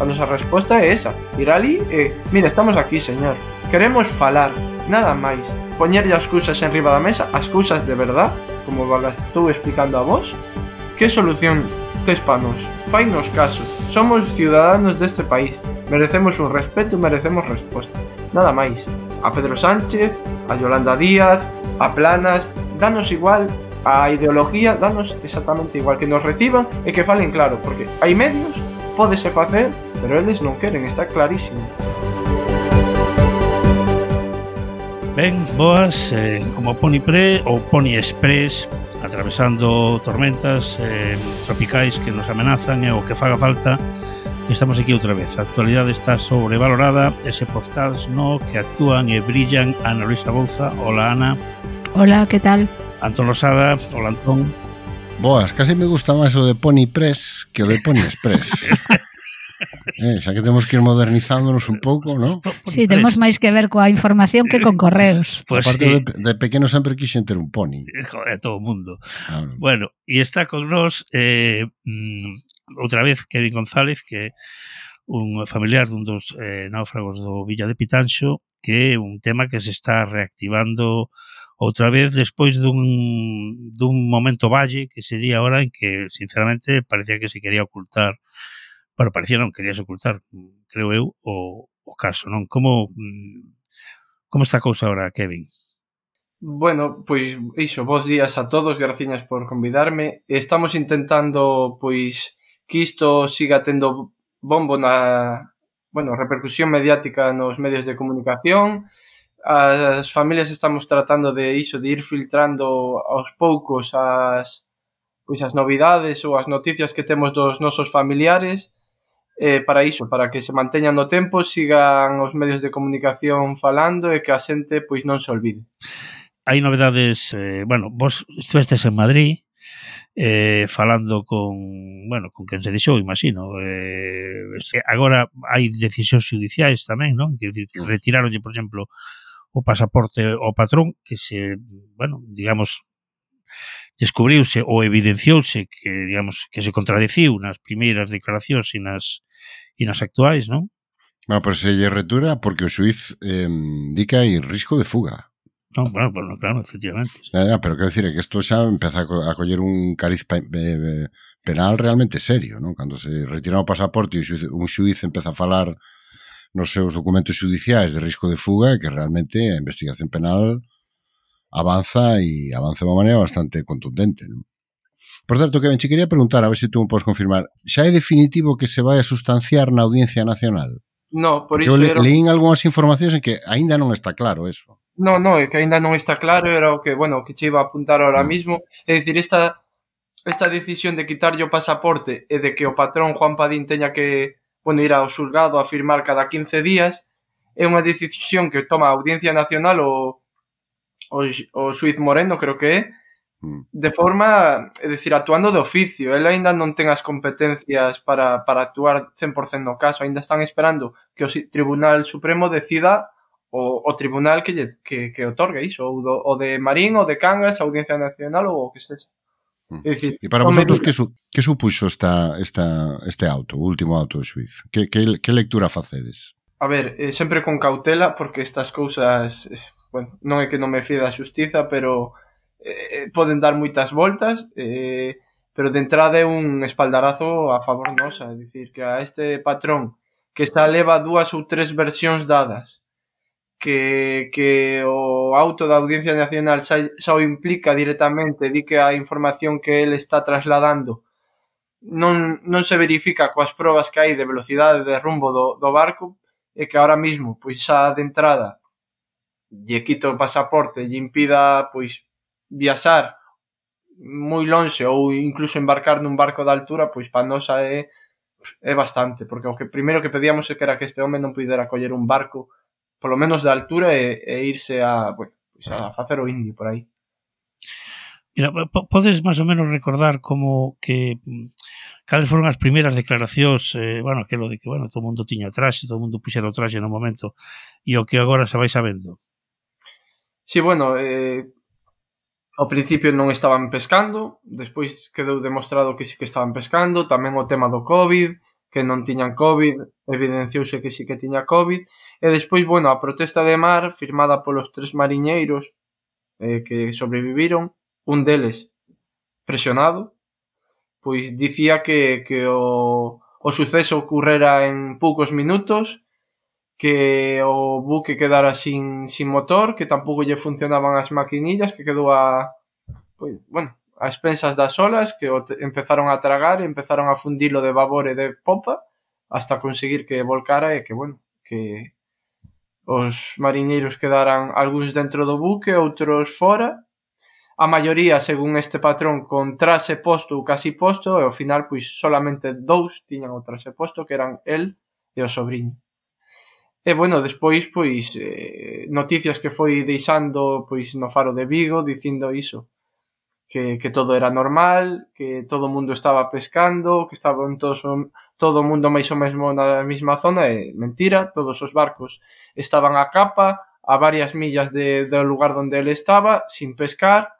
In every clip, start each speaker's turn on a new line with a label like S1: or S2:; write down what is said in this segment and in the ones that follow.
S1: A nosa resposta é esa, ir ali e, eh, mira, estamos aquí, señor, queremos falar, nada máis, poñerlle as cousas en riba da mesa, as cousas de verdad, como vas estou explicando a vos, que solución tes pa nos, fainos caso, somos ciudadanos deste país, merecemos un respeto e merecemos resposta, nada máis. A Pedro Sánchez, a Yolanda Díaz, a Planas, danos igual. A ideología danos exactamente igual. Que nos reciban e que falen claro, porque hai medios, pódese facer pero eles non queren, está clarísimo.
S2: Ben, boas, eh, como Pony Pre ou Pony Express, atravesando tormentas eh, tropicais que nos amenazan e eh, o que faga falta, estamos aquí outra vez. A actualidade está sobrevalorada, ese podcast no que actúan e brillan Ana Luisa Bolza. Hola, Ana.
S3: Hola, que tal?
S2: Antón Losada. Hola, Antón.
S4: Boas, casi me gusta máis o de Pony Press que o de Pony Express. Eh, xa que temos que ir modernizándonos un pouco, non?
S3: Sí, temos máis que ver coa información que con correos.
S2: Pues
S4: Aparte,
S2: sí.
S4: de, de pequeno sempre quixen ter un pony.
S2: É todo o mundo.
S4: Ah.
S2: Bueno, e está con nós eh, mm, outra vez Kevin González, que un familiar dun dos eh, náufragos do Villa de Pitanxo, que é un tema que se está reactivando outra vez despois dun, dun momento valle que se di agora en que, sinceramente, parecía que se quería ocultar bueno, parecía non, querías ocultar, creo eu, o, o caso, non? Como, mm, como está a cousa agora, Kevin?
S1: Bueno, pois iso, bons días a todos, graciñas por convidarme. Estamos intentando, pois, que isto siga tendo bombo na, bueno, repercusión mediática nos medios de comunicación. As familias estamos tratando de iso, de ir filtrando aos poucos as, pois as novidades ou as noticias que temos dos nosos familiares eh, para iso, para que se manteñan no tempo, sigan os medios de comunicación falando e que a xente pois non se olvide.
S2: Hai novedades, eh, bueno, vos estivestes en Madrid, eh, falando con, bueno, con quen se deixou, imagino. Eh, agora hai decisións judiciais tamén, non? Quer dicir, que retiraronlle, por exemplo, o pasaporte ao patrón que se, bueno, digamos, descubriuse ou evidenciouse que, digamos, que se contradeciu nas primeiras declaracións e nas, e nas actuais, non?
S4: Bueno, pero se lle retura porque o suiz eh, di que hai risco de fuga.
S2: No, bueno, bueno, claro, efectivamente. Sí.
S4: Ya, ya, pero quero dicir que isto xa empeza a coller un cariz penal realmente serio, non? Cando se retira o pasaporte e un xuiz empeza a falar nos seus documentos judiciais de risco de fuga, que realmente a investigación penal avanza e avanza de unha maneira bastante contundente. Non? Por certo, Kevin, che quería preguntar, a ver se tú me podes confirmar, xa é definitivo que se vai a sustanciar na Audiencia Nacional?
S1: No, por
S4: Porque
S1: iso era...
S4: leín algunhas informacións en que aínda non está claro eso.
S1: No, no, é que aínda non está claro, era o que, bueno, que che iba a apuntar ahora
S4: mm.
S1: mismo. É dicir, esta, esta decisión de quitarlle o pasaporte e de que o patrón Juan Padín teña que, bueno, ir ao xulgado a firmar cada 15 días, é unha decisión que toma a Audiencia Nacional o o, o Suiz Moreno, creo que é,
S4: mm.
S1: de forma, é dicir, actuando de oficio. Ele aínda non ten as competencias para, para actuar 100% no caso. Aínda están esperando que o Tribunal Supremo decida o, o tribunal que, lle, que, que otorgue iso, ou, do, o de Marín, o de Cangas, a Audiencia Nacional ou o que sexa.
S4: Mm.
S1: É dicir,
S4: e para vosotros, que, su, que supuxo esta, esta, este auto, o último auto do Suiz? Que, que, que lectura facedes?
S1: A ver, eh, sempre con cautela, porque estas cousas eh, bueno, non é que non me fíe da xustiza, pero eh, eh, poden dar moitas voltas, eh, pero de entrada é un espaldarazo a favor nosa, é dicir, que a este patrón que xa leva dúas ou tres versións dadas, que, que o auto da Audiencia Nacional xa, xa o implica directamente, di que a información que ele está trasladando non, non se verifica coas probas que hai de velocidade de rumbo do, do barco e que ahora mismo pois xa de entrada lle quito o pasaporte, lle impida pois viaxar moi lonxe ou incluso embarcar nun barco de altura, pois para nós é é bastante, porque o que primeiro que pedíamos é que era que este home non pudera coller un barco polo menos de altura e, e irse a, bueno, pois a facer o indio por aí.
S2: Mira, podes máis ou menos recordar como que mm, cales foron as primeiras declaracións, eh, bueno, aquilo de que, bueno, todo mundo tiña traxe, todo mundo puxera o traxe no momento, e o que agora se vai sabendo.
S1: Sí, bueno, eh, ao principio non estaban pescando, despois quedou demostrado que sí que estaban pescando, tamén o tema do COVID, que non tiñan COVID, evidenciouse que sí que tiña COVID, e despois, bueno, a protesta de mar firmada polos tres mariñeiros eh, que sobreviviron, un deles presionado, pois dicía que, que o, o suceso ocurrera en poucos minutos que o buque quedara sin, sin motor, que tampouco lle funcionaban as maquinillas, que quedou a, pois, bueno, a expensas das olas, que o empezaron a tragar, empezaron a fundilo de babor e de popa, hasta conseguir que volcara e que, bueno, que os mariñeiros quedaran algúns dentro do buque, outros fora, a maioría, según este patrón, con trase posto ou casi posto, e ao final, pois, solamente dous tiñan o trase posto, que eran el e o sobrinho. E bueno, despois pois eh, noticias que foi deixando pois no Faro de Vigo dicindo iso, que, que todo era normal, que todo o mundo estaba pescando, que estaban todos todo o mundo máis ou mesmo na mesma zona, e mentira, todos os barcos estaban a capa, a varias millas de, do lugar onde ele estaba, sin pescar,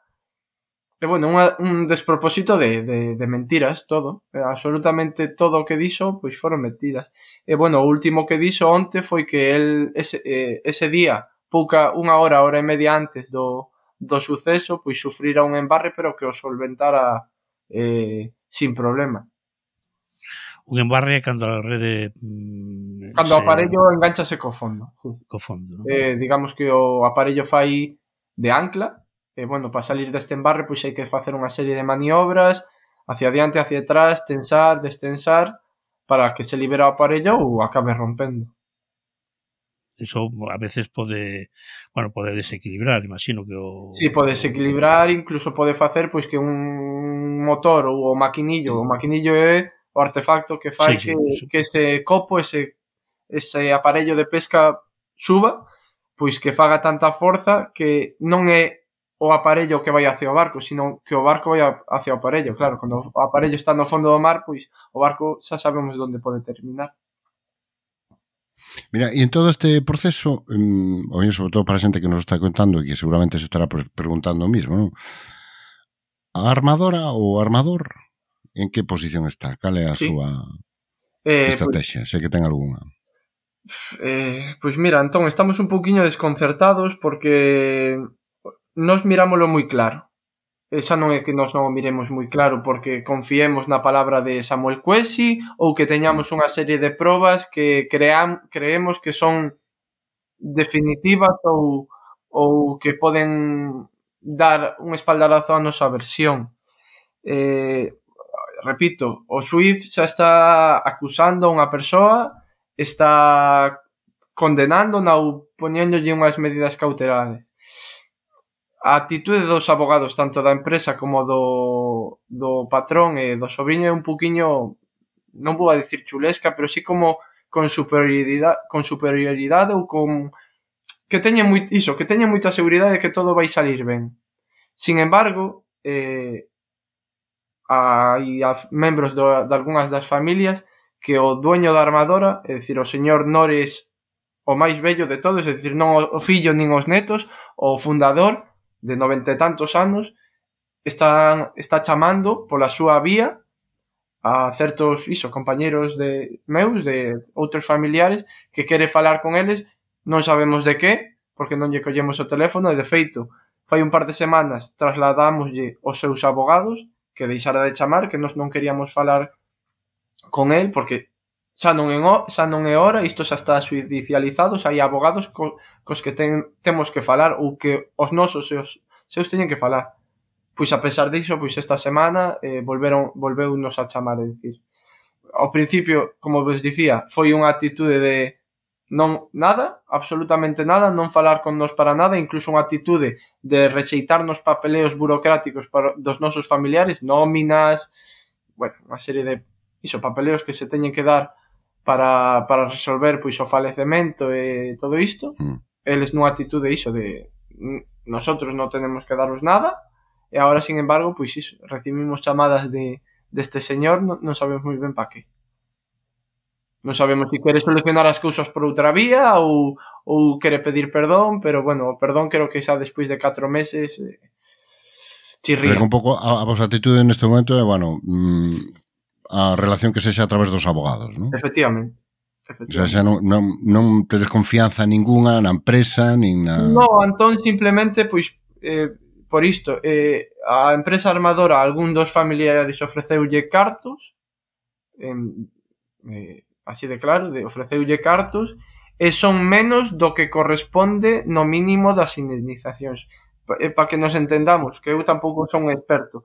S1: E, bueno, unha, un despropósito de, de, de mentiras, todo. Eh, absolutamente todo o que dixo, pois foron mentiras. E, bueno, o último que dixo onte foi que el ese, eh, ese día, pouca unha hora, hora e media antes do, do suceso, pois sufrira un embarre, pero que o solventara eh, sin problema
S2: un embarre cando a rede mm,
S1: cando se... o aparello enganchase co fondo.
S2: Co fondo, ¿no?
S1: eh, digamos que o aparello fai de ancla E, bueno, para salir deste embarre, pois hai que facer unha serie de maniobras, hacia adiante, hacia atrás, tensar, destensar, para que se libera o aparello ou acabe rompendo.
S2: Eso a veces pode, bueno, pode desequilibrar, imagino que o...
S1: Sí, pode desequilibrar, incluso pode facer pois que un motor ou o maquinillo, o maquinillo é o artefacto que fai sí, sí, que, eso. que ese copo, ese, ese aparello de pesca suba, pois que faga tanta forza que non é o aparello que vai hacia o barco, sino que o barco vai hacia o aparello. Claro, cando o aparello está no fondo do mar, pois o barco xa sabemos onde pode terminar.
S4: Mira, e en todo este proceso, um, o sobre todo para a xente que nos está contando e que seguramente se estará preguntando o mismo, non? A armadora ou armador en que posición está? Cal é a sí. súa eh, estrategia? Pues, sei que ten algunha.
S1: Eh, pois pues mira, entón, estamos un poquinho desconcertados porque nos mirámoslo moi claro. Esa non é que nós non o miremos moi claro porque confiemos na palabra de Samuel Cuesi ou que teñamos unha serie de probas que cream, creemos que son definitivas ou, ou que poden dar un espaldarazo a nosa versión. Eh, repito, o suiz xa está acusando a unha persoa, está condenando ou poñéndolle unhas medidas cautelares a actitude dos abogados, tanto da empresa como do, do patrón e do sobrinho é un poquinho, non vou a dicir chulesca, pero sí como con superioridade, con superioridade ou con que teñen moi, iso, que teñen moita seguridade de que todo vai salir ben. Sin embargo, eh, hai a membros do, de algunhas das familias que o dueño da armadora, é dicir, o señor Nores o máis bello de todos, é dicir, non o fillo nin os netos, o fundador, de noventa e tantos anos están está chamando pola súa vía a certos iso, compañeros de meus, de outros familiares que quere falar con eles, non sabemos de que, porque non lle collemos o teléfono e de feito, fai un par de semanas trasladámoslle os seus abogados que deixara de chamar, que nós non queríamos falar con el porque xa non, en, xa non é hora, isto xa está judicializado, xa hai abogados co, cos que ten, temos que falar ou que os nosos e os seus teñen que falar. Pois a pesar diso, pois esta semana eh, volveron, volveu nos a chamar, é dicir. Ao principio, como vos dicía, foi unha actitude de non nada, absolutamente nada, non falar con nos para nada, incluso unha actitude de rexeitarnos papeleos burocráticos para, dos nosos familiares, nóminas, bueno, unha serie de iso, papeleos que se teñen que dar para, para resolver pois o falecemento e todo isto, mm. eles nunha actitude iso de nosotros non tenemos que daros nada, e agora, sin embargo, pois iso, recibimos chamadas de deste de señor, non, non sabemos moi ben para que. Non sabemos se si quere solucionar as cousas por outra vía ou, ou quere pedir perdón, pero bueno, o perdón creo que xa despois de 4 meses eh, chirría.
S4: Pero un pouco a, a vosa actitude neste momento é, bueno, mm, a relación que sexa a través dos abogados, non?
S1: Efectivamente. Efectivamente.
S4: O sea, xa non, non, non te confianza ningunha na empresa, nin na...
S1: No, entón simplemente, pois, eh, por isto, eh, a empresa armadora algún dos familiares ofreceulle cartos, en, eh, así de claro, de ofreceulle cartos, e son menos do que corresponde no mínimo das indemnizacións. Pa, eh, pa que nos entendamos, que eu tampouco son experto.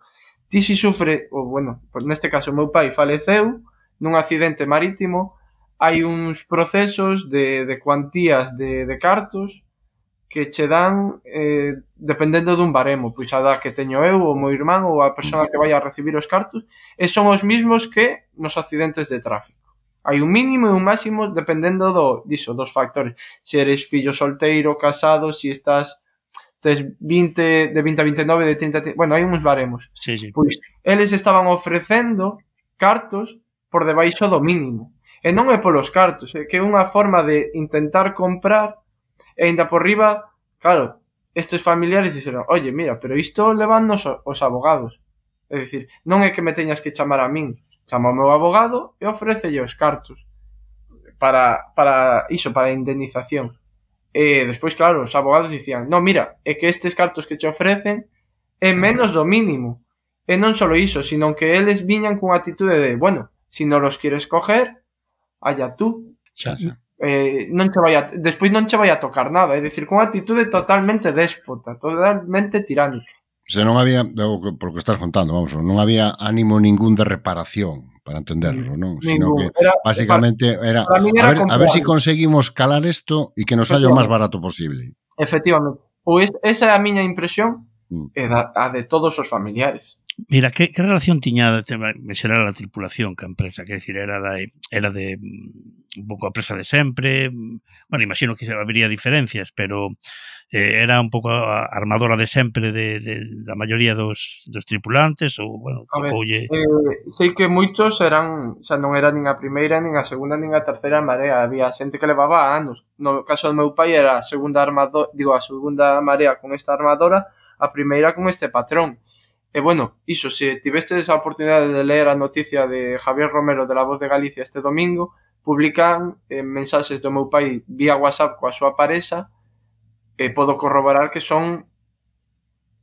S1: Ti si sufre, ou bueno, neste caso meu pai faleceu nun accidente marítimo, hai uns procesos de, de cuantías de, de cartos que che dan eh, dependendo dun baremo, pois a da que teño eu ou meu irmán ou a persoa que vai a recibir os cartos, e son os mismos que nos accidentes de tráfico. Hai un mínimo e un máximo dependendo do diso, dos factores. Se eres fillo solteiro, casado, se estás tes 20, de 20 a 29, de 30 a 30, bueno, hai uns baremos.
S2: Sí, sí.
S1: Pois, eles estaban ofrecendo cartos por debaixo do mínimo. E non é polos cartos, é que é unha forma de intentar comprar e ainda por riba, claro, estes familiares dixeron, oye, mira, pero isto levannos os abogados. É dicir, non é que me teñas que chamar a min, chama o meu abogado e ofrecelle os cartos para, para iso, para indemnización. E despois, claro, os abogados dicían non, mira, é que estes cartos que te ofrecen é menos do mínimo. E non só iso, sino que eles viñan cunha atitude de, bueno, se si non los quieres coger, allá tú.
S2: Xa, xa.
S1: Eh, non che vai a, despois non che vai a tocar nada, é dicir, cunha atitude totalmente déspota, totalmente tiránica.
S4: Se non había, por que estás contando, vamos, non había ánimo ningún de reparación, para entenderlo, ¿no? Sino que
S1: era,
S4: básicamente era, a ver, a, ver, si conseguimos calar esto e que nos haya o máis barato posible.
S1: Efectivamente. Pois esa é a miña impresión
S4: mm.
S1: e da, a de todos os familiares.
S2: Mira, que, que relación tiña xeral a tripulación que a empresa? Que decir, era, da, era de mm, un pouco a presa de sempre mm, bueno, imagino que habería diferencias pero eh, era un pouco a armadora de sempre de, de, da maioría dos, dos tripulantes ou, bueno,
S1: a ver,
S2: oye...
S1: eh, sei que moitos eran xa non era nin a primeira, nin a segunda, nin a terceira marea. Había xente que levaba anos. No caso do meu pai era a segunda armadora digo, a segunda marea con esta armadora a primeira con este patrón. E bueno, iso, se tivestes a oportunidade de ler a noticia de Javier Romero de La Voz de Galicia este domingo, publican eh, mensaxes do meu pai vía WhatsApp coa súa parexa e podo corroborar que son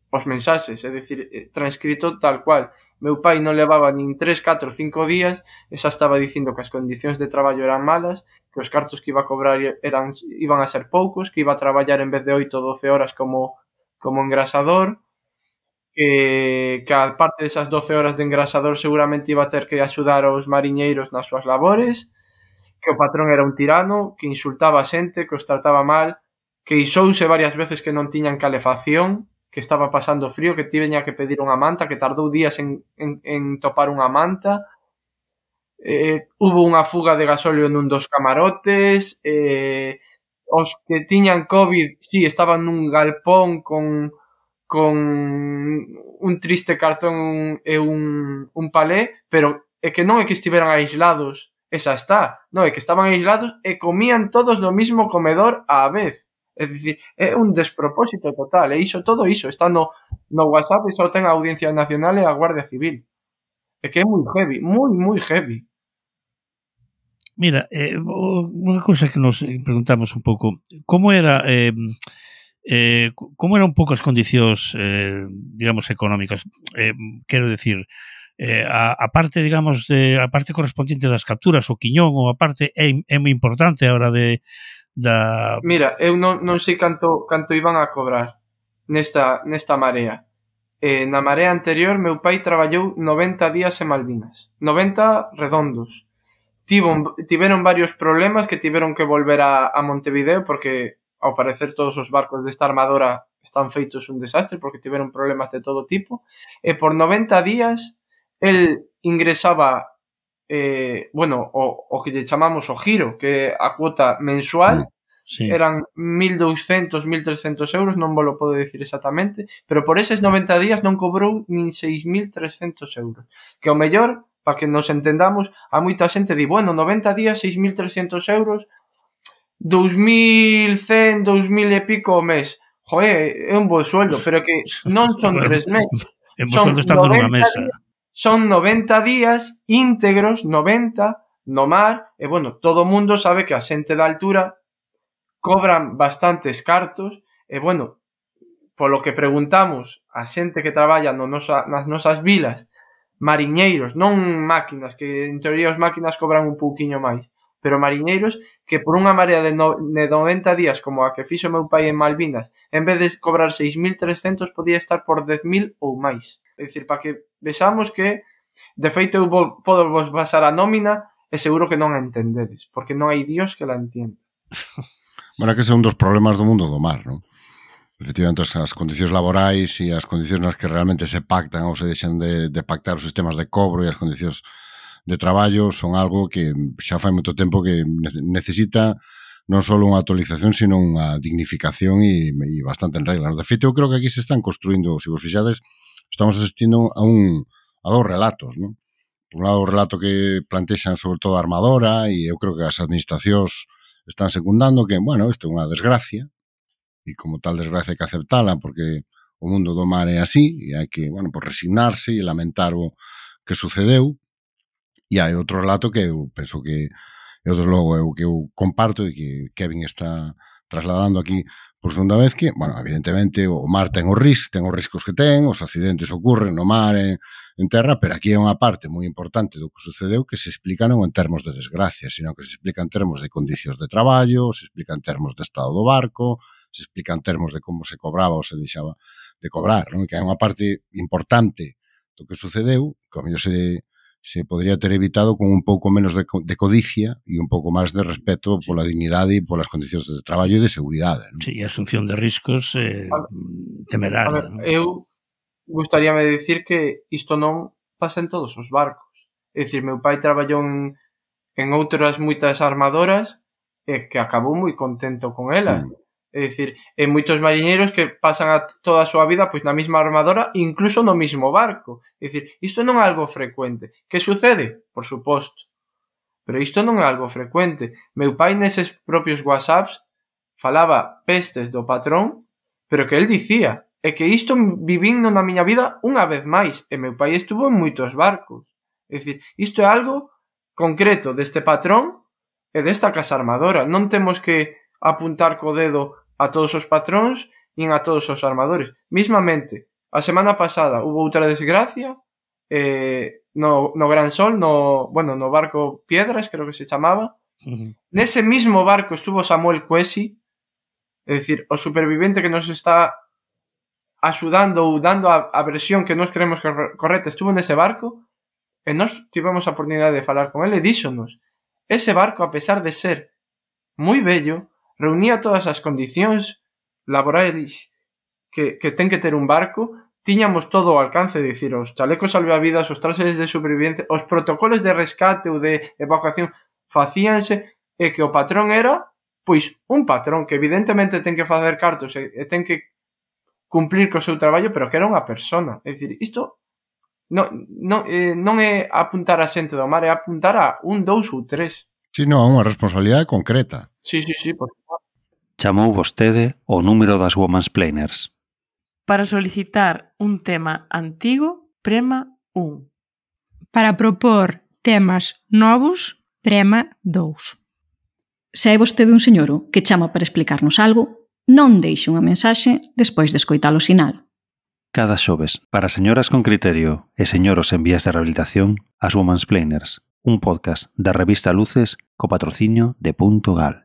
S1: os mensaxes, é dicir, eh, transcrito tal cual. Meu pai non levaba nin 3, 4, 5 días e xa estaba dicindo que as condicións de traballo eran malas, que os cartos que iba a cobrar eran, iban a ser poucos, que iba a traballar en vez de 8 ou 12 horas como, como engrasador, que, que a parte desas 12 horas de engrasador seguramente iba a ter que axudar aos mariñeiros nas súas labores, que o patrón era un tirano, que insultaba a xente, que os trataba mal, que isouse varias veces que non tiñan calefacción, que estaba pasando frío, que tiña que pedir unha manta, que tardou días en, en, en topar unha manta, eh, hubo unha fuga de gasóleo nun dos camarotes, eh, os que tiñan COVID, sí, estaban nun galpón con con un triste cartón e un, un palé, pero é que non é que estiveran aislados, esa está, non, é que estaban aislados e comían todos no mismo comedor á vez. É dicir, é un despropósito total, e iso todo iso, está no, no WhatsApp e só ten a Audiencia Nacional e a Guardia Civil. É que é moi heavy, moi, moi heavy.
S2: Mira, eh, unha cousa que nos preguntamos un pouco, como era eh, Eh, como eran poucas condicións, eh, digamos, económicas? Eh, quero decir, eh, a, a parte, digamos, de, a parte correspondiente das capturas, o quiñón, ou a parte é, é moi importante a hora de, da...
S1: Mira, eu non, non sei canto, canto iban a cobrar nesta, nesta marea. Eh, na marea anterior, meu pai traballou 90 días en Malvinas. 90 redondos. Tivo, tiveron varios problemas que tiveron que volver a, a Montevideo porque ao parecer todos os barcos desta armadora están feitos un desastre porque tiveron problemas de todo tipo e por 90 días el ingresaba eh, bueno, o, o que lle chamamos o giro, que a cuota mensual mm,
S2: sí.
S1: eran 1.200, 1.300 euros, non vos lo podo decir exactamente, pero por eses 90 días non cobrou nin 6.300 euros, que ao mellor, para que nos entendamos, a moita xente di, bueno, 90 días, 6.300 euros, 2100, 2000 e pico o mes. Joé, é un bo sueldo, pero que non son tres meses. son, 90
S2: mesa.
S1: Son 90 días íntegros, 90 no mar, e bueno, todo o mundo sabe que a xente da altura cobran bastantes cartos, e bueno, polo que preguntamos a xente que traballa no nosa, nas nosas vilas, mariñeiros, non máquinas, que en teoría os máquinas cobran un pouquiño máis, pero mariñeiros que por unha marea de, no, de 90 días como a que fixo meu pai en Malvinas, en vez de cobrar 6.300 podía estar por 10.000 ou máis. É dicir, para que vexamos que de feito eu vol, podo vos basar a nómina e seguro que non a entendedes, porque non hai dios que la entienda.
S4: bueno, que son dos problemas do mundo do mar, non? Efectivamente, as condicións laborais e as condicións nas que realmente se pactan ou se deixan de, de pactar os sistemas de cobro e as condicións de traballo son algo que xa fai moito tempo que necesita non só unha actualización, sino unha dignificación e, e bastante en regla. De feito, eu creo que aquí se están construindo, se vos fixades, estamos asistindo a un a dous relatos, non? Por un lado, o relato que plantexan sobre todo a armadora e eu creo que as administracións están secundando que, bueno, isto é unha desgracia e como tal desgracia que aceptala porque o mundo do mar é así e hai que, bueno, por resignarse e lamentar o que sucedeu E hai outro relato que eu penso que é outro logo eu que eu comparto e que Kevin está trasladando aquí por segunda vez que, bueno, evidentemente o mar ten os riscos, ten os riscos que ten, os accidentes ocurren no mar, en, en terra, pero aquí é unha parte moi importante do que sucedeu que se explica non en termos de desgracia, sino que se explica en termos de condicións de traballo, se explica en termos de estado do barco, se explica en termos de como se cobraba ou se deixaba de cobrar, non? que é unha parte importante do que sucedeu, que ao mellor se se podría ter evitado con un pouco menos de, de codicia e un pouco máis de respeto pola dignidade e polas condicións de traballo e de seguridade.
S2: Non? Sí, a asunción de riscos eh, temeraria.
S1: Non? Eu gustaríame dicir que isto non pasa en todos os barcos. É dicir, meu pai traballou en, en outras moitas armadoras e que acabou moi contento con elas. Mm. É dicir, e moitos mariñeiros que pasan a toda a súa vida pois na mesma armadora, incluso no mesmo barco. É dicir, isto non é algo frecuente. Que sucede? Por suposto. Pero isto non é algo frecuente. Meu pai neses propios whatsapps falaba pestes do patrón, pero que el dicía é que isto vivindo na miña vida unha vez máis, e meu pai estuvo en moitos barcos. É dicir, isto é algo concreto deste patrón e desta casa armadora. Non temos que apuntar co dedo a todos os patróns nin a todos os armadores. Mismamente, a semana pasada hubo outra desgracia eh, no, no Gran Sol, no, bueno, no barco Piedras, creo que se chamaba. Uh -huh. Nese mismo barco estuvo Samuel Cuesi, é dicir, o supervivente que nos está axudando ou dando a, a versión que nós creemos que correcta estuvo nese barco e nós tivemos a oportunidade de falar con ele e díxonos ese barco, a pesar de ser moi bello, reunía todas as condicións laborais que, que ten que ter un barco, tiñamos todo ao alcance, dicir, os chalecos salvavidas, os trases de supervivencia, os protocolos de rescate ou de evacuación facíanse e que o patrón era pois un patrón que evidentemente ten que facer cartos e, e ten que cumplir co seu traballo, pero que era unha persona. É dicir, isto non, non, eh, non é apuntar a xente do mar, é apuntar a un, dous ou tres.
S4: Si non, unha responsabilidade concreta.
S1: Sí, sí, sí, por favor.
S5: Chamou vostede o número das womansplainers.
S6: Para solicitar un tema antigo, prema 1.
S3: Para propor temas novos, prema 2.
S7: Se é vostede un señoro que chama para explicarnos algo, non deixe unha mensaxe despois de escoitar o sinal.
S5: Cada xoves, para señoras con criterio e señoros en vías de rehabilitación, as Women's Planers, un podcast da revista Luces co patrocinio de Punto Gal.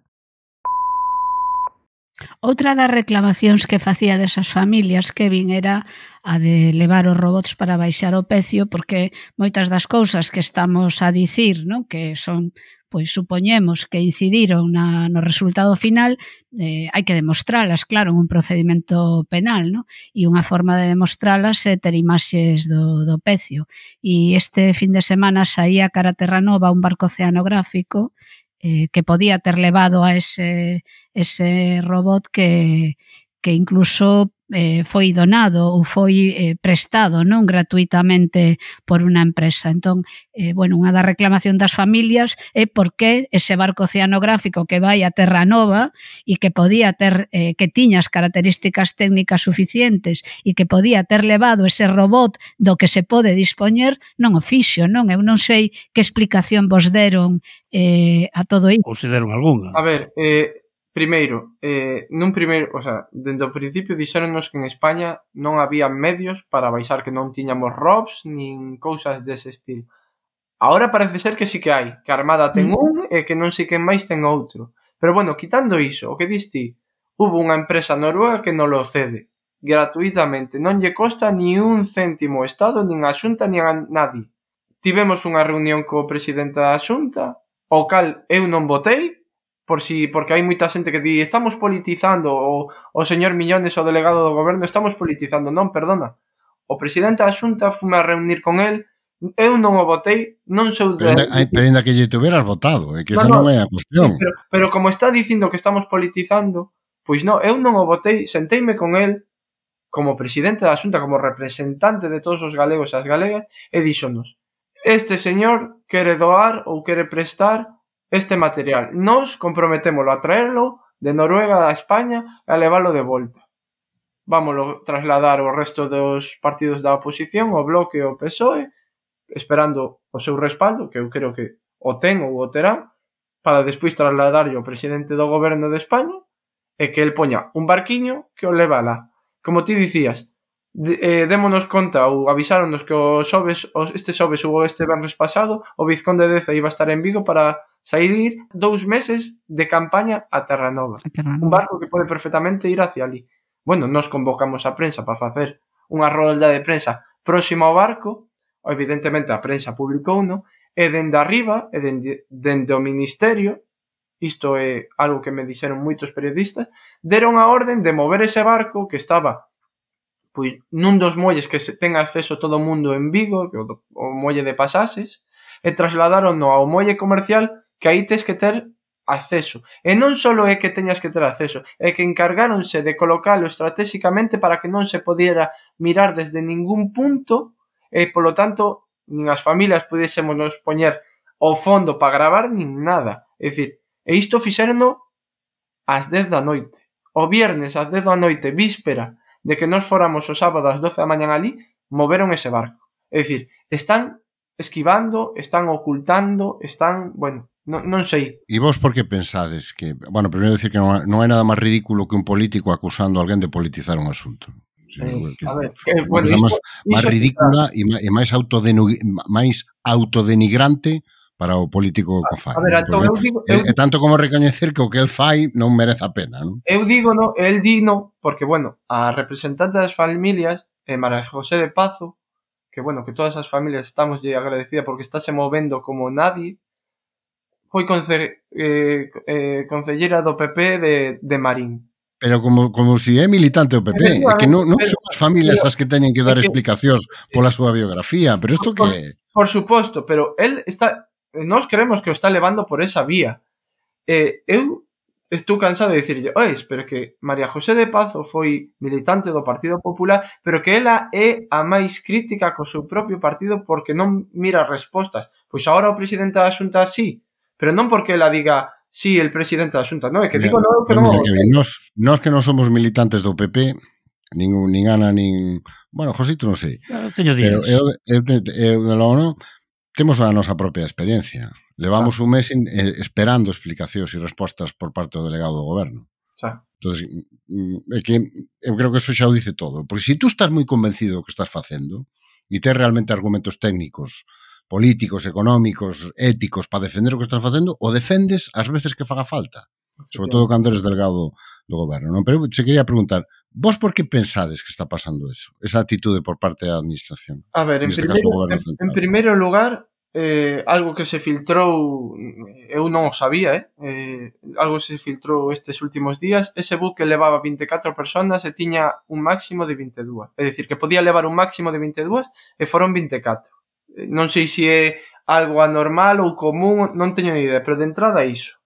S3: Outra das reclamacións que facía desas familias, Kevin, era a de levar os robots para baixar o pecio, porque moitas das cousas que estamos a dicir, non? que son pois supoñemos que incidiron na, no resultado final, eh, hai que demostralas, claro, un procedimento penal, no? e unha forma de demostralas é ter imaxes do, do pecio. E este fin de semana saía a Caraterra Nova un barco oceanográfico eh, que podía ter levado a ese, ese robot que, que incluso eh, foi donado ou foi eh, prestado non gratuitamente por unha empresa. Entón, eh, bueno, unha da reclamación das familias é por que ese barco oceanográfico que vai a Terra Nova e que podía ter eh, que tiña as características técnicas suficientes e que podía ter levado ese robot do que se pode dispoñer, non o fixo, non? Eu non sei que explicación vos deron eh, a todo isto.
S2: Ou se deron algunha.
S1: A ver, eh, Primeiro, eh, nun primeiro, o sea, dende o principio dixéronnos que en España non había medios para baixar que non tiñamos robs nin cousas dese estilo. Ahora parece ser que sí que hai, que a Armada ten mm. un e que non sei quen máis ten outro. Pero bueno, quitando iso, o que diste, hubo unha empresa noruega que non lo cede gratuitamente, non lle costa ni un céntimo o Estado, nin a Xunta, nin a nadie. Tivemos unha reunión co presidente da Xunta, o cal eu non votei, por si porque hai moita xente que di estamos politizando o, o señor Millones o delegado do goberno estamos politizando, non, perdona. O presidente da Xunta fume a reunir con el Eu non o votei, non sou
S4: de... Pero ainda, pero ainda que lle tuveras votado, é que no, esa non, non é a cuestión.
S1: Pero, pero como está dicindo que estamos politizando, pois non, eu non o votei, senteime con el como presidente da Xunta, como representante de todos os galegos e as galegas, e díxonos, este señor quere doar ou quere prestar este material. Nos comprometémolo a traerlo de Noruega a España e a leválo de volta. Vámoslo trasladar ao resto dos partidos da oposición, o Bloque e o PSOE, esperando o seu respaldo, que eu creo que o ten ou o terán, para despois trasladarlo ao presidente do goberno de España e que el poña un barquiño que o leva lá. Como ti dicías, de, eh, démonos conta ou avisáronos que o xoves, este xoves ou este venres pasado, o Vizconde de Deza iba a estar en Vigo para sair dous meses de campaña a Terranova. Terranova. Un barco que pode perfectamente ir hacia ali. Bueno, nos convocamos a prensa para facer unha rolda de prensa próximo ao barco, evidentemente a prensa publicou no, e dende arriba, e dende, dende o ministerio, isto é algo que me dixeron moitos periodistas, deron a orden de mover ese barco que estaba pois, nun dos molles que se ten acceso todo o mundo en Vigo, que o, o molle de pasases, e trasladaron ao molle comercial que aí tens que ter acceso. E non só é que teñas que ter acceso, é que encargáronse de colocalo estratégicamente para que non se podiera mirar desde ningún punto e, polo tanto, nin as familias pudésemos nos poñer o fondo para gravar nin nada. É dicir, e isto fixerono ás 10 da noite. O viernes ás 10 da noite, víspera de que nos foramos o sábado ás 12 da mañan ali, moveron ese barco. É dicir, están esquivando, están ocultando, están, bueno, Non, non sei.
S4: E vos por que pensades que... Bueno, primeiro decir que non, non hai nada máis ridículo que un político acusando a alguén de politizar un asunto. Sí,
S1: eh, a ver, que, eh,
S4: bueno, máis, máis ridícula e máis, máis, autodenigrante para o político que fai.
S1: A ver, entón, eu digo, eu,
S4: e, tanto como recoñecer que o que el fai non merece a pena. Non?
S1: Eu digo, no, el di no, porque, bueno, a representante das familias, eh, María José de Pazo, que, bueno, que todas as familias estamos lle agradecida porque está se movendo como nadie, foi conse, eh, eh, consellera do PP de, de Marín.
S4: Pero como, como si é militante do PP, é que non, non son as familias as que teñen que dar explicacións pola súa biografía, pero isto que... Por,
S1: por suposto, pero el está, nós creemos que o está levando por esa vía. Eh, eu estou cansado de dicirlle, ois, pero que María José de Pazo foi militante do Partido Popular, pero que ela é a máis crítica co seu propio partido porque non mira respostas. Pois agora o presidente da Xunta sí, pero non porque ela diga si sí, el presidente da xunta, non, é que digo non, que non.
S4: Eh, nos, nos que non somos militantes do PP, nin, nin Ana, nin... Bueno, Josito non sei.
S2: Eu teño días.
S4: Pero eu, eu, eu, eu, eu, temos a nosa propia experiencia. Levamos Xa. un mes in, eh, esperando explicacións e respostas por parte do delegado do goberno.
S1: Xa.
S4: Entonces, mm, é que eu creo que eso xa o dice todo. Porque se si tú estás moi convencido do que estás facendo e tes realmente argumentos técnicos políticos, económicos, éticos para defender o que estás facendo, o defendes as veces que faga falta. Sobre todo cando eres delgado do goberno. Non? Pero se quería preguntar, vos por que pensades que está pasando eso? Esa actitude por parte da administración?
S1: A ver, en, este primeiro, caso, en, en primeiro lugar, eh, algo que se filtrou, eu non o sabía, eh? eh algo se filtrou estes últimos días, ese buque levaba 24 personas e tiña un máximo de 22. É dicir, que podía levar un máximo de 22 e foron 24 non sei se é algo anormal ou común, non teño ni idea, pero de entrada iso.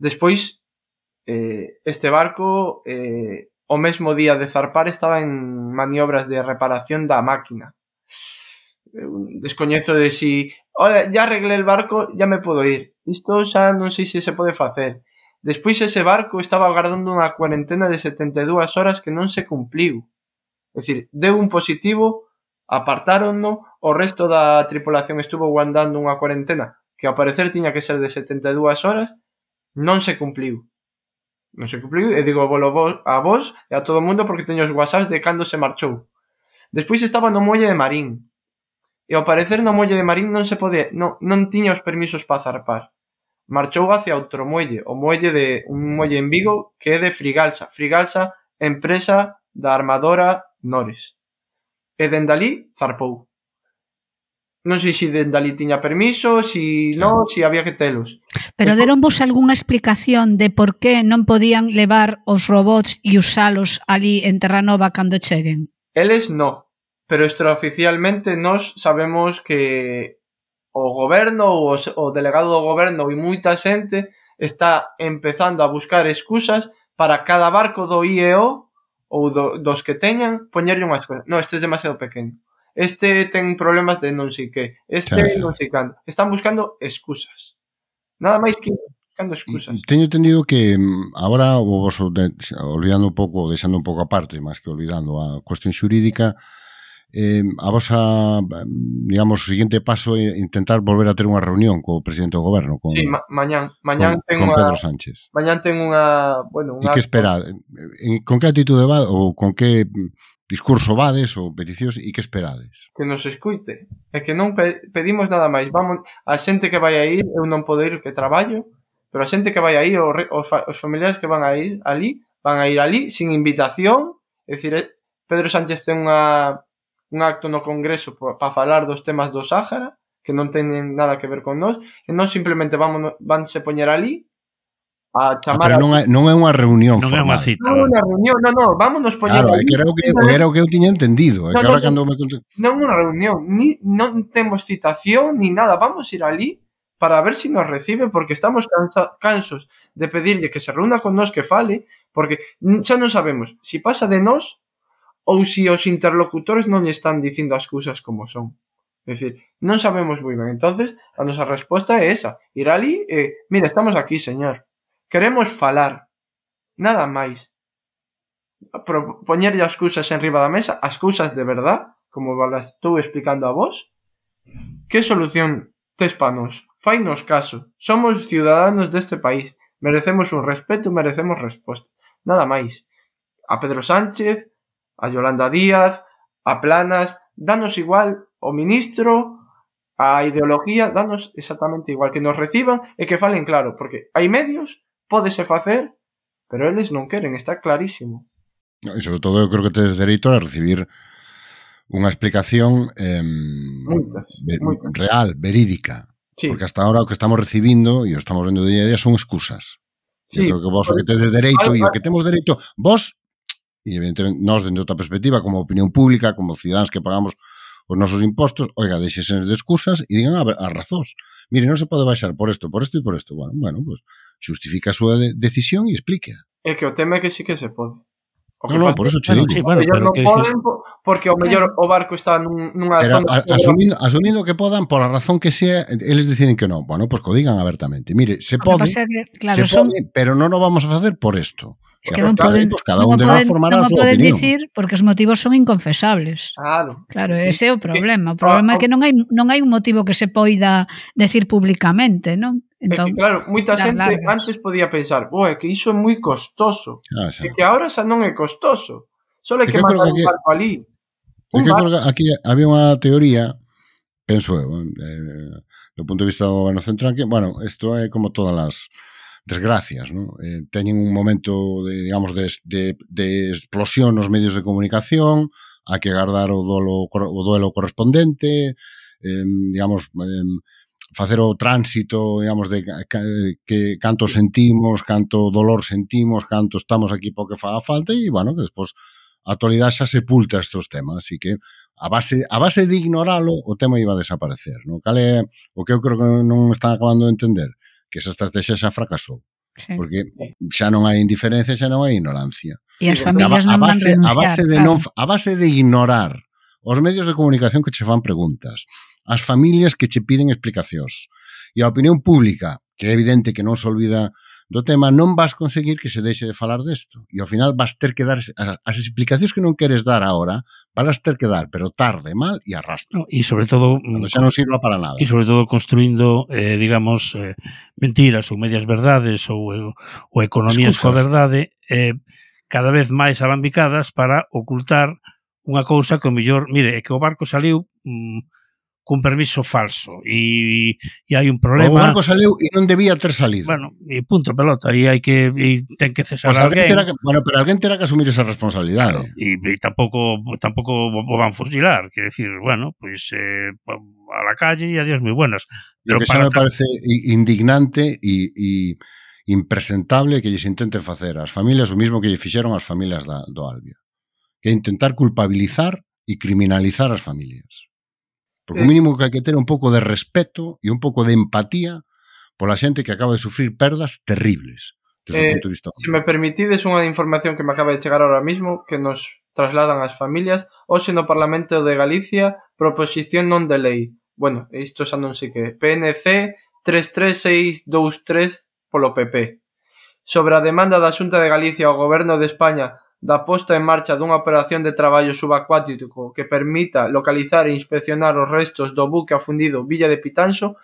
S1: Despois, eh, este barco eh, o mesmo día de zarpar estaba en maniobras de reparación da máquina. Descoñezo de si, olha, ya arreglé el barco, ya me podo ir. Isto xa non sei se se pode facer. Despois ese barco estaba agardando unha cuarentena de 72 horas que non se cumpliu. É dicir, deu un positivo apartáronno, o resto da tripulación estuvo guardando unha cuarentena que ao parecer tiña que ser de 72 horas, non se cumpliu. Non se cumpliu, e digo bolo a vos e a todo o mundo porque teño os whatsapps de cando se marchou. Despois estaba no muelle de Marín. E ao parecer no muelle de Marín non se pode, non, non tiña os permisos para zarpar. Marchou hacia outro muelle, o muelle de un muelle en Vigo que é de Frigalsa. Frigalsa, empresa da armadora Nores. E dende ali zarpou. Non sei se dende ali tiña permiso, se si non, se si había que telos.
S3: Pero deron vos algunha explicación de por que non podían levar os robots e usalos ali en Terranova cando cheguen?
S1: Eles non, pero extraoficialmente nós sabemos que o goberno ou o delegado do goberno e moita xente está empezando a buscar excusas para cada barco do IEO ou do, dos que teñan, poñerlle unhas cousas. Non, este é demasiado pequeno. Este ten problemas de non sei que. Este claro. non sei cando. Están buscando excusas. Nada máis que buscando excusas.
S4: Teño entendido que mm, agora o vos olvidando un pouco, deixando un pouco aparte, máis que olvidando a cuestión xurídica, eh, a vosa, digamos, o seguinte paso é intentar volver a ter unha reunión co presidente do goberno. Con,
S1: sí, ma mañán, mañán
S4: con, ten con Pedro unha, Sánchez.
S1: Mañán ten unha... Bueno,
S4: unha... E que espera? Con que actitude va ou con que discurso vades ou peticións e que esperades?
S1: Que nos escuite. É que non pe pedimos nada máis. Vamos, a xente que vai a ir, eu non podo ir que traballo, pero a xente que vai a ir, os, fa os familiares que van a ir ali, van a ir ali sin invitación. É dicir, eh, Pedro Sánchez ten unha un acto no Congreso para falar dos temas do Sáhara, que non teñen nada que ver con nós, e non simplemente vamos, vanse poñer ali a chamar
S4: ah, pero non é, non é unha reunión
S2: non
S4: formal.
S2: é unha cita
S1: non é unha reunión, non, non, vámonos poñer
S4: claro, ali era o que, era o que eu tiña entendido no, que no, cando me...
S1: non é unha reunión ni, non temos citación, ni nada vamos ir ali para ver si nos recibe porque estamos cansa, cansos de pedirlle que se reúna con nós que fale porque xa non sabemos si pasa de nós ou se os interlocutores non lle están dicindo as cousas como son. É dicir, non sabemos moi ben. entonces a nosa resposta é esa. Ir ali e, mira, estamos aquí, señor. Queremos falar. Nada máis. Poñerlle as cousas en riba da mesa, as cousas de verdad, como las estou explicando a vos. Que solución tes pa nos? Fainos caso. Somos ciudadanos deste país. Merecemos un respeto, merecemos resposta. Nada máis. A Pedro Sánchez, a Yolanda Díaz, a Planas, danos igual o ministro, a ideología, danos exactamente igual que nos reciban e que falen claro, porque hai medios, pódese facer, pero eles non queren, está clarísimo.
S4: E sobre todo eu creo que tedes dereito a recibir unha explicación eh,
S1: moitas,
S4: ver,
S1: muitas.
S4: real, verídica.
S1: Sí.
S4: Porque hasta ahora o que estamos recibindo e o estamos vendo día a día son excusas. Sí, eu creo que vos o que tedes dereito e o que temos dereito, vos e evidentemente nós dende outra perspectiva como opinión pública, como cidadáns que pagamos os nosos impostos, oiga, deixesen de excusas e digan a, a razóns. Mire, non se pode baixar por isto, por isto e por isto. Bueno, bueno, pues, justifica a súa de decisión e explique.
S1: É que o tema é que sí que se pode.
S4: No, no, por eso che digo.
S2: Sí, bueno,
S1: pero non poden decir... porque o mellor o barco está nun, nunha
S4: pero,
S1: zona...
S4: A, asumindo, asumindo que podan, pola razón que sea, eles deciden que non. Bueno, pois pues, co digan abertamente. Mire, se pode,
S3: que, claro,
S4: se
S3: son...
S4: pode, pero non o vamos a facer por isto.
S3: Es que non poden,
S4: pues cada un de nós formará
S3: non poden dicir porque os motivos son inconfesables.
S1: Claro.
S3: Claro, ese é o problema. O problema é que non hai non hai un motivo que se poida decir publicamente, non?
S1: Entón, é que, claro, moita xente
S3: largas.
S1: antes podía pensar, "Bo, é que iso é moi costoso."
S4: Ah, xa.
S1: É que agora xa non é costoso. Só
S4: é
S1: que,
S4: que
S1: mandar un barco ali. Un
S4: que
S1: barco.
S4: aquí había unha teoría penso eu, eh, do eh, punto de vista do goberno central, que, bueno, isto é como todas as desgracias, ¿no? eh, teñen un momento, de, digamos, de, de, de explosión nos medios de comunicación, a que agardar o, dolo, o duelo correspondente, eh, digamos, eh, facer o tránsito, digamos, de que canto sentimos, canto dolor sentimos, canto estamos aquí porque fa falta e, bueno, que despois a actualidade xa sepulta estes temas, así que a base a base de ignoralo o tema iba a desaparecer, non? Cal é o que eu creo que non están acabando de entender, que esa estrategia xa fracasou.
S3: Sí.
S4: Porque xa non hai indiferencia, xa non hai ignorancia.
S3: E as familias
S4: a,
S3: a
S4: base,
S3: non van
S4: a base de
S3: claro.
S4: non, a base de ignorar os medios de comunicación que che fan preguntas, as familias que che piden explicacións. E a opinión pública, que é evidente que non se olvida do tema, non vas conseguir que se deixe de falar desto. E ao final vas ter que dar as explicacións que non queres dar agora, vas ter que dar, pero tarde, mal e arrastro.
S2: No, e sobre todo...
S4: Mm, Cando xa non sirva para nada.
S2: E sobre todo construindo, eh, digamos, eh, mentiras ou medias verdades ou, eh, ou economías coa verdade eh, cada vez máis alambicadas para ocultar unha cousa que o mellor, mire, é que o barco saliu mm, cun permiso falso e, e hai un problema.
S4: O barco saleu e non debía ter salido.
S2: Bueno, e punto pelota, e hai que e ten que cesar
S4: pues alguén. Que, bueno, pero alguén terá que asumir esa responsabilidade.
S2: Claro, e, e tampouco tampouco o van fusilar, quer decir, bueno, pois eh, a la calle e adiós moi buenas.
S4: Pero Lo que xa me parece indignante e, e impresentable que lles intenten facer ás familias o mismo que lle fixeron ás familias da, do Albia. Que intentar culpabilizar e criminalizar as familias. Porque o mínimo que hai que ter un pouco de respeto e un pouco de empatía pola xente que acaba de sufrir perdas terribles desde
S1: eh,
S4: punto de vista.
S1: Se me permitides unha información que me acaba de chegar ahora mismo que nos trasladan as familias hoxe no Parlamento de Galicia proposición non de lei. Bueno, isto xa non sei que PNC 33623 polo PP sobre a demanda da Xunta de Galicia ao Goberno de España da posta en marcha dunha operación de traballo subacuático que permita localizar e inspeccionar os restos do buque afundido Villa de Pitanxo,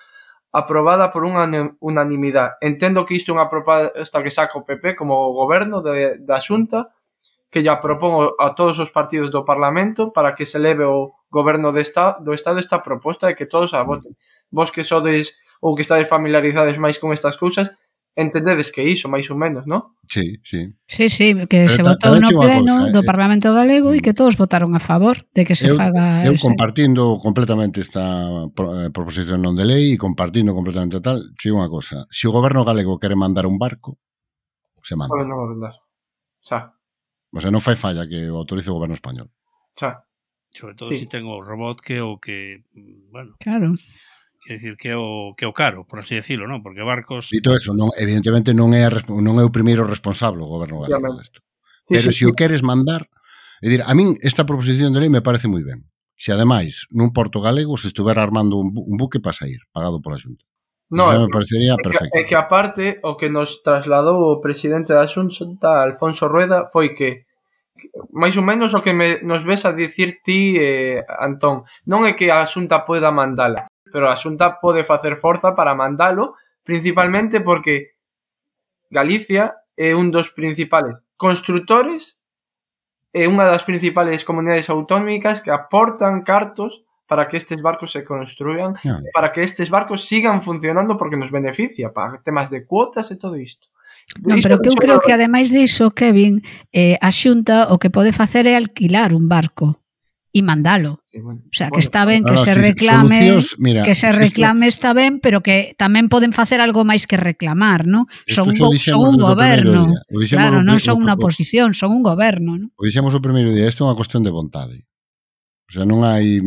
S1: aprobada por unha unanimidade. Entendo que isto é unha proposta que saca o PP como o goberno de, da Xunta, que ya propón a todos os partidos do Parlamento para que se leve o goberno de esta, do Estado esta proposta de que todos a voten. Mm. Vos que sodes ou que estades familiarizades máis con estas cousas, Entendedes que iso, máis ou menos, non?
S4: Sí, sí.
S3: Sí, sí, que
S4: Pero
S3: se votou no pleno
S4: cosa,
S3: do
S4: eh,
S3: Parlamento Galego e
S4: eh,
S3: que mm. todos votaron a favor de que se
S4: eu,
S3: faga...
S4: Eu
S3: ese.
S4: compartindo completamente esta eh, proposición non de lei e compartindo completamente tal, sei unha cosa, se o goberno galego quere mandar un barco, se manda.
S1: Pode non mandar. Xa.
S4: O sea, non fai falla que o autorice o goberno español.
S1: Xa.
S2: Sobre todo
S1: sí.
S2: se si ten o robot que o que, mm, bueno.
S3: Claro
S2: quer dicir que é o que é o caro, por así decirlo, non? Porque barcos
S4: Dito eso, non, evidentemente non é a, non é o primeiro responsable o goberno galego disto.
S1: Sí,
S4: Pero
S1: sí,
S4: se
S1: sí.
S4: o queres mandar, é dicir, a min esta proposición de lei me parece moi ben. Se ademais nun porto galego se estuvera armando un, bu un buque para sair, pagado pola Xunta.
S1: No,
S4: Eso me parecería perfecto.
S1: É que, é que aparte o que nos trasladou o presidente da Xunta, Alfonso Rueda, foi que máis ou menos o que me, nos ves a dicir ti, eh, Antón, non é que a Xunta poida mandala, pero a Xunta pode facer forza para mandalo, principalmente porque Galicia é un dos principales construtores e unha das principales comunidades autónomicas que aportan cartos para que estes barcos se construyan,
S4: no.
S1: para que estes barcos sigan funcionando porque nos beneficia para temas de cuotas e todo isto.
S3: Non, pero que eu creo que ademais diso, Kevin, eh, a Xunta o que pode facer é alquilar un barco e mandalo.
S1: Sí, bueno.
S3: O sea,
S1: bueno, que
S3: está ben que
S4: no,
S3: se reclame,
S4: solucións, mira,
S3: que se reclame está ben, pero que tamén poden facer algo máis que reclamar, ¿no? Son, go, son un goberno. Claro, non son unha oposición, son un goberno, ¿no?
S4: O dixemos o primeiro día, isto é unha cuestión de vontade. O sea, non hai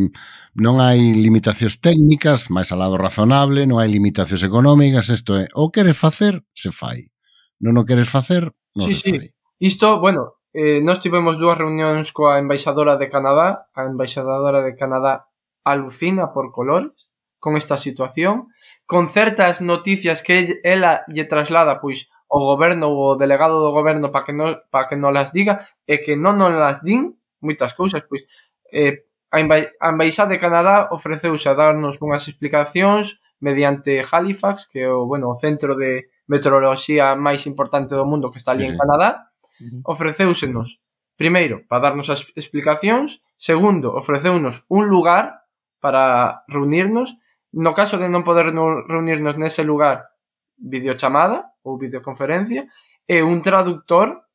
S4: non hai limitacións técnicas, máis al lado razonable, non hai limitacións económicas, isto é, o queres facer, se fai. Non o queres facer, non
S1: sí,
S4: se
S1: sí.
S4: fai.
S1: Isto, bueno, eh, nós tivemos dúas reunións coa embaixadora de Canadá, a embaixadora de Canadá alucina por colores con esta situación, con certas noticias que ela lle traslada pois o goberno ou o delegado do goberno para que non para que non las diga e que non non las din moitas cousas, pois eh, a embaixada de Canadá ofreceuse a darnos unhas explicacións mediante Halifax, que é o, bueno, o centro de meteoroloxía máis importante do mundo que está ali
S4: sí.
S1: en Canadá,
S2: -huh.
S1: ofrecéusenos, primeiro, para darnos as explicacións, segundo, ofreceunos un lugar para reunirnos, no caso de non poder reunirnos nese lugar, videochamada ou videoconferencia, e un traductor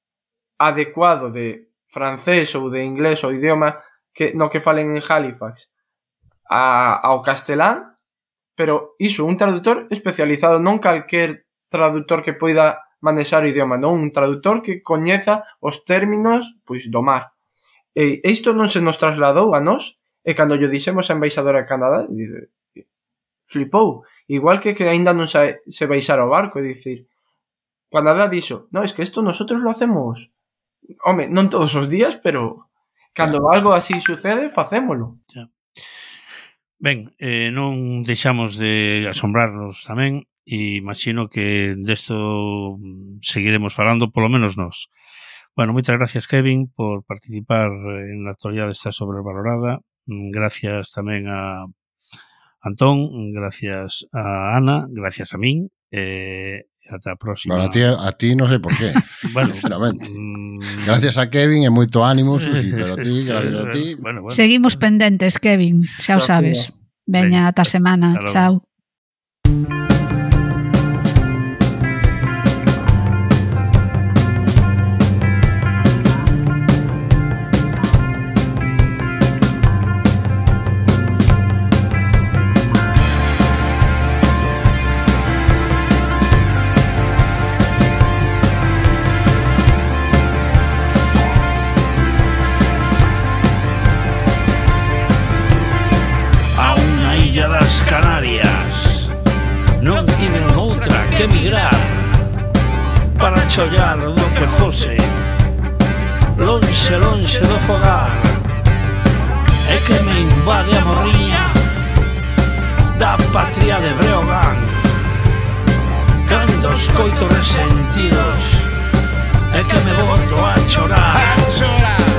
S1: adecuado de francés ou de inglés ou idioma que no que falen en Halifax a, ao castelán, pero iso, un traductor especializado, non calquer traductor que poida manexar o idioma, non un traductor que coñeza os términos pois do mar. E isto non se nos trasladou a nós, e cando lle dixemos a embaixadora de Canadá, flipou, igual que que aínda non se, se baixara o barco, e dicir, Canadá dixo, no, es que isto nosotros lo hacemos, home, non todos os días, pero cando algo así sucede, facémolo.
S2: Ben, eh, non deixamos de asombrarnos tamén e imagino que desto seguiremos falando, polo menos nós. Bueno, moitas gracias Kevin por participar en a actualidade esta sobrevalorada. Gracias tamén a Antón, gracias a Ana, gracias a min. Eh, ata a próxima.
S4: Bueno, a ti, a ti non sei por qué.
S2: bueno,
S4: sinceramente. Gracias a Kevin e moito ánimo, Susi, pero a ti, gracias a ti.
S2: Bueno, bueno.
S3: Seguimos pendentes, Kevin, xa o sabes. Veña, ata semana. Chao.
S2: Chao. lonxe, lonxe do fogar. E que me invade a morriña Da patria de Breogán. Cando escoito resentidos E que me boto a chorar. A chorar.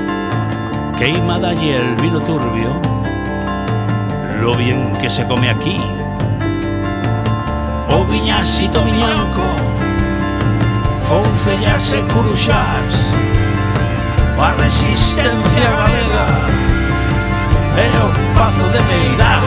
S2: queimada y el vino turbio Lo bien que se come aquí. O viñasito miñanco, Foncellas e curuxás A resistencia galega E o pazo de Meirás